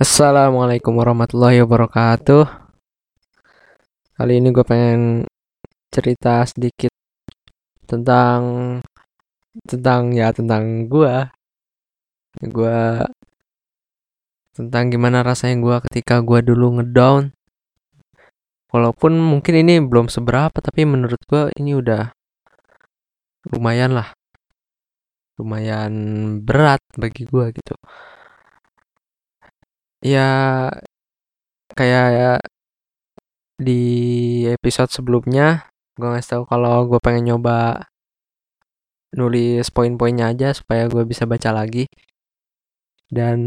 Assalamualaikum warahmatullahi wabarakatuh. Kali ini gue pengen cerita sedikit tentang tentang ya tentang gue. Gue tentang gimana rasanya gue ketika gue dulu ngedown. Walaupun mungkin ini belum seberapa tapi menurut gue ini udah lumayan lah. Lumayan berat bagi gue gitu ya kayak di episode sebelumnya gue ngasih tahu kalau gue pengen nyoba nulis poin-poinnya aja supaya gue bisa baca lagi. Dan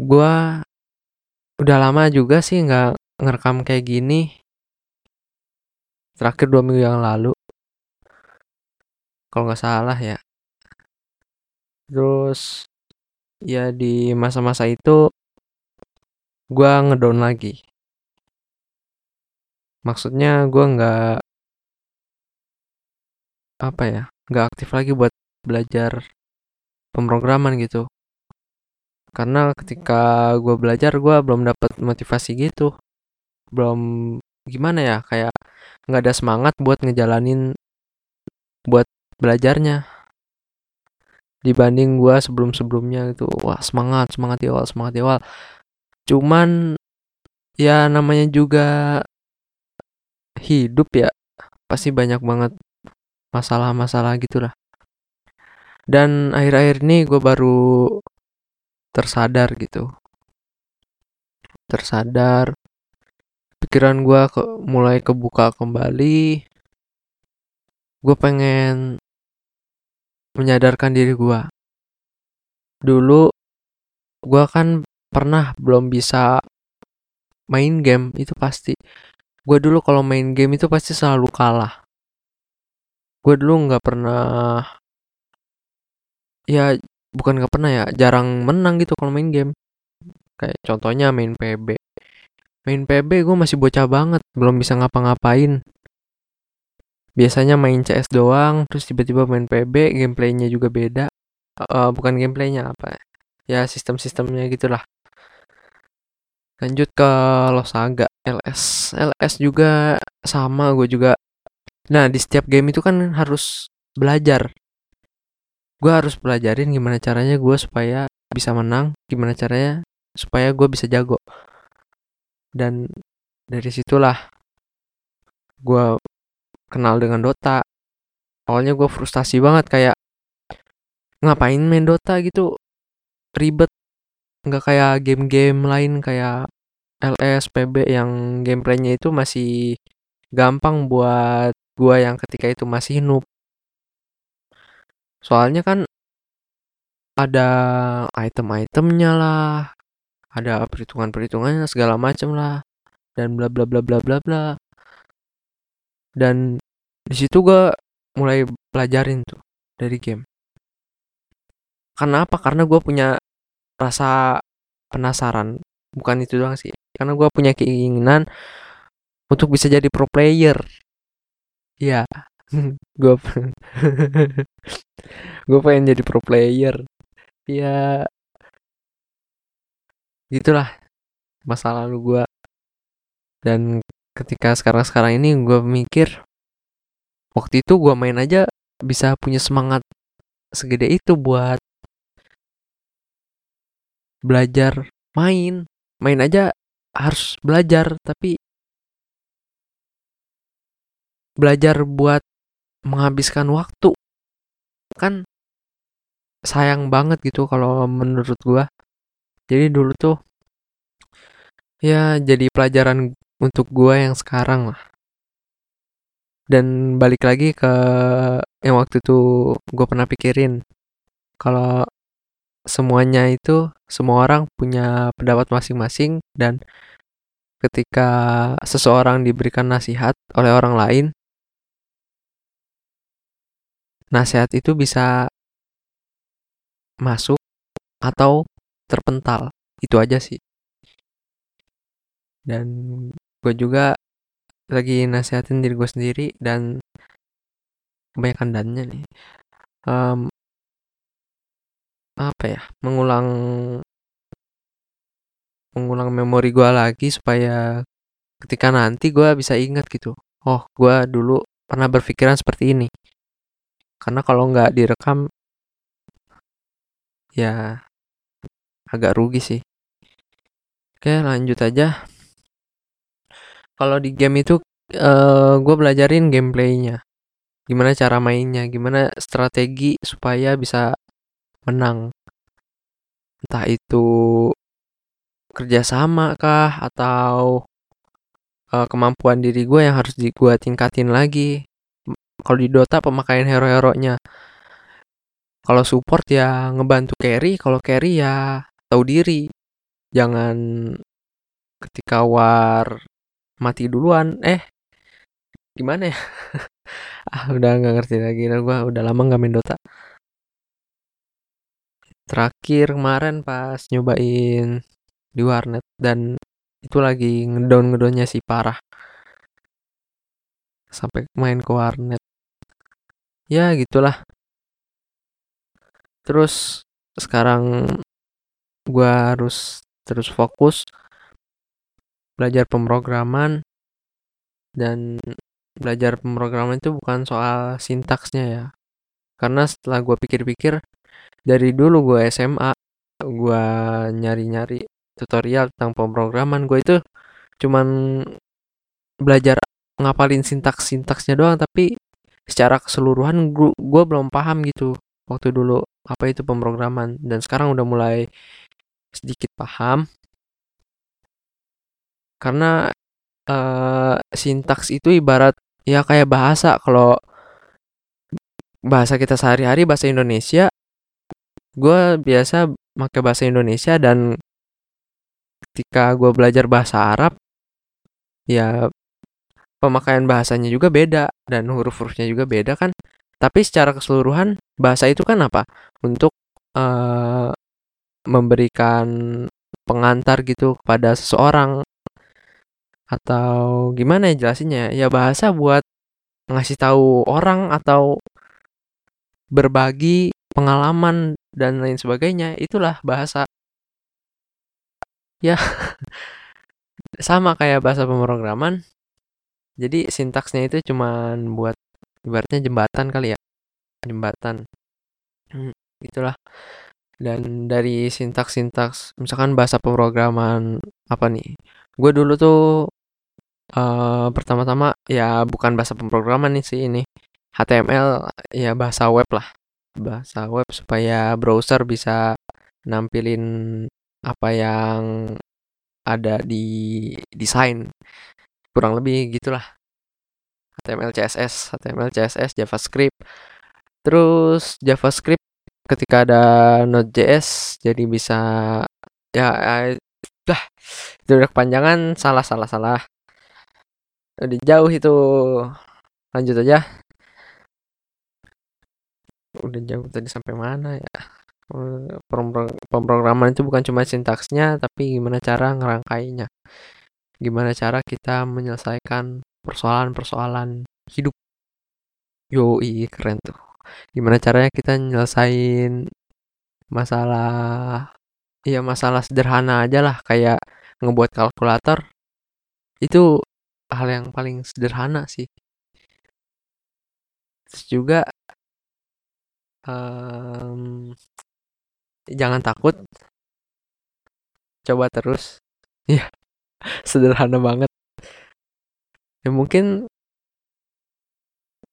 gue udah lama juga sih nggak ngerekam kayak gini. Terakhir dua minggu yang lalu kalau nggak salah ya. Terus ya di masa-masa itu gue ngedown lagi. Maksudnya gue nggak apa ya nggak aktif lagi buat belajar pemrograman gitu. Karena ketika gue belajar gue belum dapat motivasi gitu. Belum gimana ya kayak nggak ada semangat buat ngejalanin buat belajarnya dibanding gue sebelum sebelumnya itu wah semangat semangat di awal semangat di awal cuman ya namanya juga hidup ya pasti banyak banget masalah-masalah gitulah. Dan akhir-akhir ini gue baru tersadar gitu. Tersadar pikiran gue ke, mulai kebuka kembali. Gue pengen menyadarkan diri gue. Dulu gue kan pernah belum bisa main game itu pasti. Gue dulu kalau main game itu pasti selalu kalah. Gue dulu nggak pernah ya bukan nggak pernah ya jarang menang gitu kalau main game. Kayak contohnya main PB. Main PB gue masih bocah banget, belum bisa ngapa-ngapain biasanya main CS doang terus tiba-tiba main PB gameplaynya juga beda. Uh, bukan gameplaynya apa ya? Sistem-sistemnya gitulah. Lanjut ke Losaga LS LS juga sama gue juga. Nah di setiap game itu kan harus belajar. Gue harus pelajarin gimana caranya gue supaya bisa menang gimana caranya supaya gue bisa jago. Dan dari situlah gue kenal dengan Dota. Awalnya gue frustasi banget kayak ngapain main Dota gitu? Ribet. Nggak kayak game-game lain kayak LS PB yang gameplaynya itu masih gampang buat gue yang ketika itu masih noob. Soalnya kan ada item-itemnya lah ada perhitungan-perhitungannya segala macem lah dan bla bla bla bla bla bla dan di situ gue mulai pelajarin tuh dari game. Karena apa karena gue punya rasa penasaran. Bukan itu doang sih. Karena gue punya keinginan untuk bisa jadi pro player. Ya gue gue pengen jadi pro player. Ya gitulah masa lalu gue dan ketika sekarang-sekarang ini gue mikir waktu itu gue main aja bisa punya semangat segede itu buat belajar main. Main aja harus belajar tapi belajar buat menghabiskan waktu. Kan sayang banget gitu kalau menurut gue jadi dulu tuh ya jadi pelajaran untuk gue yang sekarang lah. Dan balik lagi ke yang waktu itu gue pernah pikirin kalau semuanya itu semua orang punya pendapat masing-masing dan ketika seseorang diberikan nasihat oleh orang lain nasihat itu bisa masuk atau terpental. Itu aja sih. Dan gue juga lagi nasihatin diri gue sendiri dan kebanyakan dannya nih. Um, apa ya mengulang mengulang memori gue lagi supaya ketika nanti gue bisa ingat gitu oh gue dulu pernah berpikiran seperti ini. Karena kalau nggak direkam ya agak rugi sih. Oke lanjut aja kalau di game itu uh, gue belajarin gameplaynya. Gimana cara mainnya gimana strategi supaya bisa menang. Entah itu kerjasama kah atau uh, kemampuan diri gue yang harus gue tingkatin lagi. Kalau di Dota pemakaian hero-heronya. Kalau support ya ngebantu carry. Kalau carry ya tahu diri. Jangan ketika war mati duluan. Eh gimana ya? Ah udah nggak ngerti lagi. Nah gue udah lama nggak main Dota. Terakhir kemarin pas nyobain di warnet dan itu lagi ngedown ngedownnya si parah. Sampai main ke warnet. Ya gitulah. Terus sekarang gua harus terus fokus belajar pemrograman dan belajar pemrograman itu bukan soal sintaksnya ya. Karena setelah gue pikir-pikir dari dulu gue SMA gue nyari-nyari tutorial tentang pemrograman gue itu cuman belajar ngapalin sintaks-sintaksnya doang tapi secara keseluruhan gue belum paham gitu waktu dulu apa itu pemrograman. Dan sekarang udah mulai sedikit paham karena uh, sintaks itu ibarat ya kayak bahasa kalau bahasa kita sehari-hari bahasa Indonesia gue biasa pakai bahasa Indonesia dan ketika gue belajar bahasa Arab ya pemakaian bahasanya juga beda dan huruf-hurufnya juga beda kan. Tapi secara keseluruhan bahasa itu kan apa? Untuk uh, memberikan pengantar gitu kepada seseorang atau gimana ya jelasinnya? Ya bahasa buat ngasih tahu orang atau berbagi pengalaman dan lain sebagainya itulah bahasa. Ya sama kayak bahasa pemrograman. Jadi sintaksnya itu cuman buat ibaratnya jembatan kali ya. Jembatan. Hmm, itulah. Dan dari sintaks-sintaks misalkan bahasa pemrograman apa nih? Gue dulu tuh uh, pertama-tama ya bukan bahasa pemrograman nih sih ini. HTML ya bahasa web lah. Bahasa web supaya browser bisa nampilin apa yang ada di desain. Kurang lebih gitulah. HTML CSS HTML CSS JavaScript. Terus JavaScript ketika ada Node.js jadi bisa ya dah itu udah kepanjangan salah salah salah udah jauh itu lanjut aja. Udah jauh tadi sampai mana ya? Pemrograman itu bukan cuma sintaksnya tapi gimana cara ngerangkainya. Gimana cara kita menyelesaikan persoalan-persoalan hidup. Yoi keren tuh. Gimana caranya kita nyelesain masalah iya masalah sederhana aja lah kayak ngebuat kalkulator. Itu hal yang paling sederhana sih. Terus juga um, jangan takut. Coba terus. Ya sederhana banget. Ya mungkin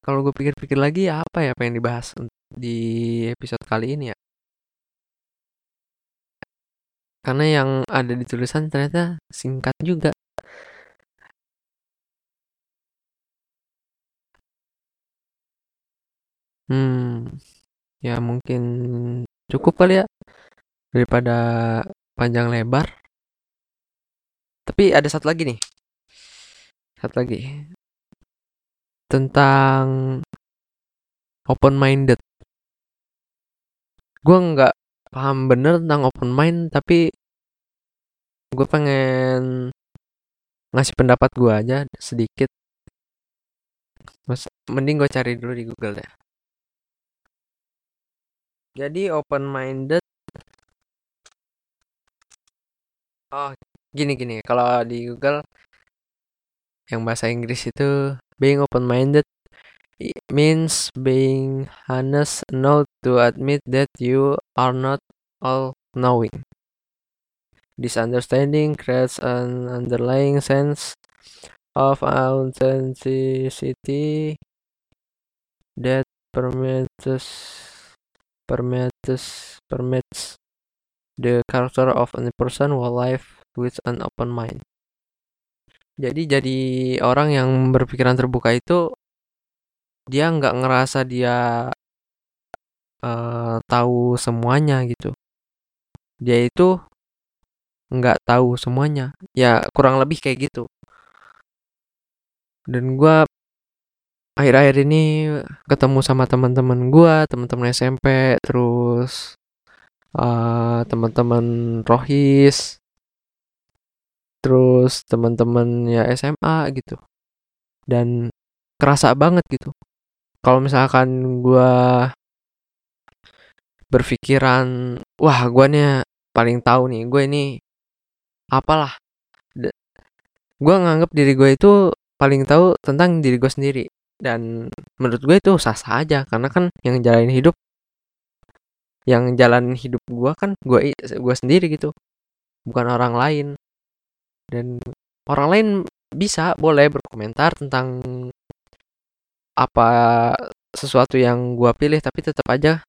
kalau gue pikir-pikir lagi ya apa ya pengen dibahas di episode kali ini ya? Karena yang ada di tulisan ternyata singkat juga hmm ya mungkin cukup kali ya daripada panjang lebar. Tapi ada satu lagi nih satu lagi tentang open minded gue nggak paham bener tentang open mind tapi gue pengen ngasih pendapat gue aja sedikit. Mas, mending gue cari dulu di Google ya jadi open minded oh gini gini. Kalau di Google yang bahasa Inggris itu being open minded it means being honest not to admit that you are not all knowing. This understanding creates an underlying sense of authenticity that permits permits permits the character of a person who live with an open mind. Jadi jadi orang yang berpikiran terbuka itu dia nggak ngerasa dia uh, tahu semuanya gitu. Dia itu nggak tahu semuanya. Ya kurang lebih kayak gitu. Dan gue akhir-akhir ini ketemu sama teman-teman gue, teman-teman SMP, terus uh, teman-teman rohis terus teman-teman ya SMA gitu. Dan kerasa banget gitu. Kalau misalkan gue berpikiran wah gue nih paling tahu nih gue ini apalah. Gue nganggap diri gue itu paling tahu tentang diri gue sendiri dan menurut gue itu sah sah aja karena kan yang jalanin hidup yang jalan hidup gue kan gue gue sendiri gitu. Bukan orang lain. Dan orang lain bisa boleh berkomentar tentang apa sesuatu yang gue pilih tapi tetap aja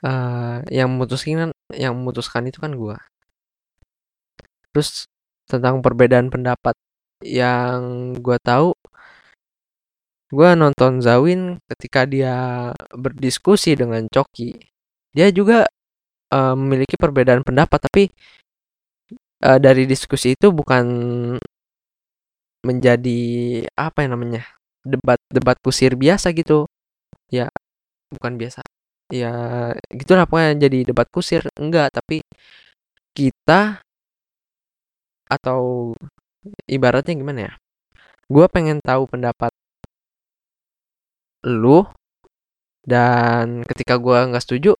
uh, yang memutuskan yang memutuskan itu kan gue terus tentang perbedaan pendapat yang gue tahu gue nonton Zawin ketika dia berdiskusi dengan Coki. Dia juga uh, memiliki perbedaan pendapat tapi uh, dari diskusi itu bukan menjadi apa yang namanya debat debat kusir biasa gitu. Ya bukan biasa. Ya gitulah pokoknya jadi debat kusir. Enggak tapi kita atau ibaratnya gimana ya? Gue pengen tahu pendapat lu dan ketika gue nggak setuju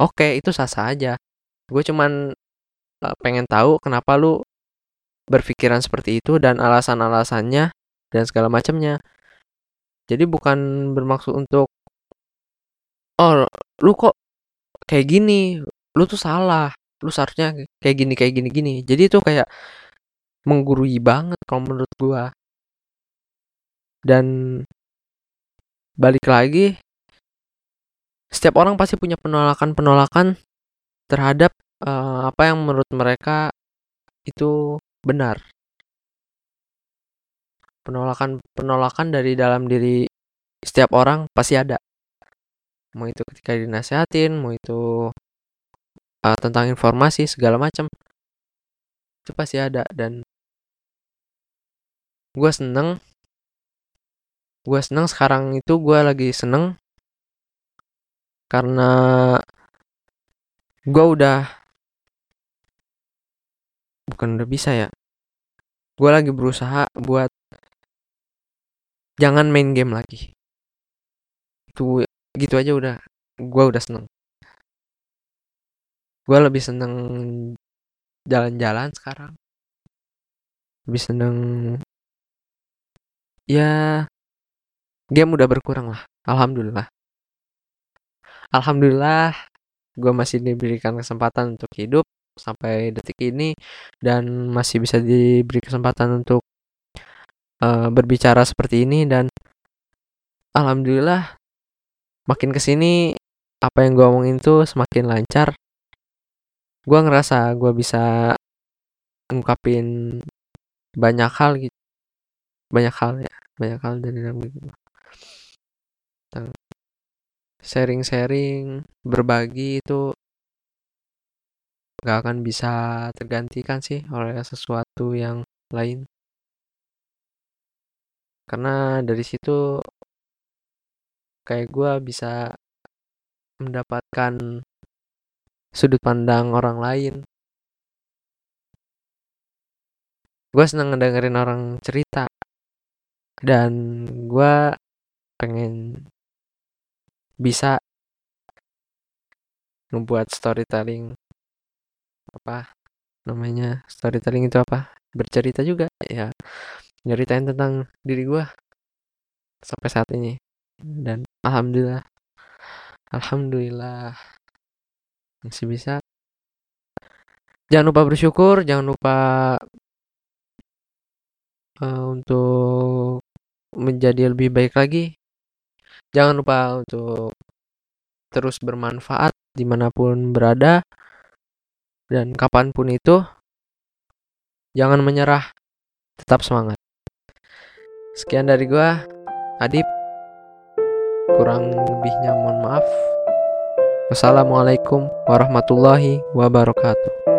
oke okay, itu sah sah aja. Gue cuman uh, pengen tahu kenapa lu berpikiran seperti itu dan alasan-alasannya dan segala macamnya. Jadi bukan bermaksud untuk oh lu kok kayak gini? Lu tuh salah. Lu seharusnya kayak gini kayak gini gini. Jadi itu kayak menggurui banget kalau menurut gua. Dan balik lagi setiap orang pasti punya penolakan-penolakan terhadap uh, apa yang menurut mereka itu benar. Penolakan-penolakan dari dalam diri setiap orang pasti ada. Mau itu ketika dinasehatin, mau itu uh, tentang informasi segala macam. Itu pasti ada dan gue seneng gue seneng sekarang itu gue lagi seneng karena gue udah bukan udah bisa ya. Gue lagi berusaha buat jangan main game lagi. Itu gitu aja udah gue udah seneng. Gue lebih seneng jalan-jalan sekarang. Lebih seneng ya game udah berkurang lah alhamdulillah. Alhamdulillah gue masih diberikan kesempatan untuk hidup sampai detik ini dan masih bisa diberi kesempatan untuk uh, berbicara seperti ini dan alhamdulillah makin ke sini apa yang gue omongin tuh semakin lancar. Gue ngerasa gue bisa ngungkapin banyak hal gitu. Banyak hal ya banyak hal dari dalam gitu sharing-sharing, berbagi itu gak akan bisa tergantikan sih oleh sesuatu yang lain. Karena dari situ kayak gue bisa mendapatkan sudut pandang orang lain. Gue seneng ngedengerin orang cerita dan gue pengen bisa membuat storytelling apa namanya storytelling itu apa? Bercerita juga ya. Nyeritain tentang diri gue sampai saat ini. Dan alhamdulillah alhamdulillah masih bisa. Jangan lupa bersyukur jangan lupa uh, untuk menjadi lebih baik lagi jangan lupa untuk terus bermanfaat di mana pun berada dan kapan pun itu jangan menyerah tetap semangat. Sekian dari gua Adip. Kurang lebihnya mohon maaf. Wassalamualaikum warahmatullahi wabarakatuh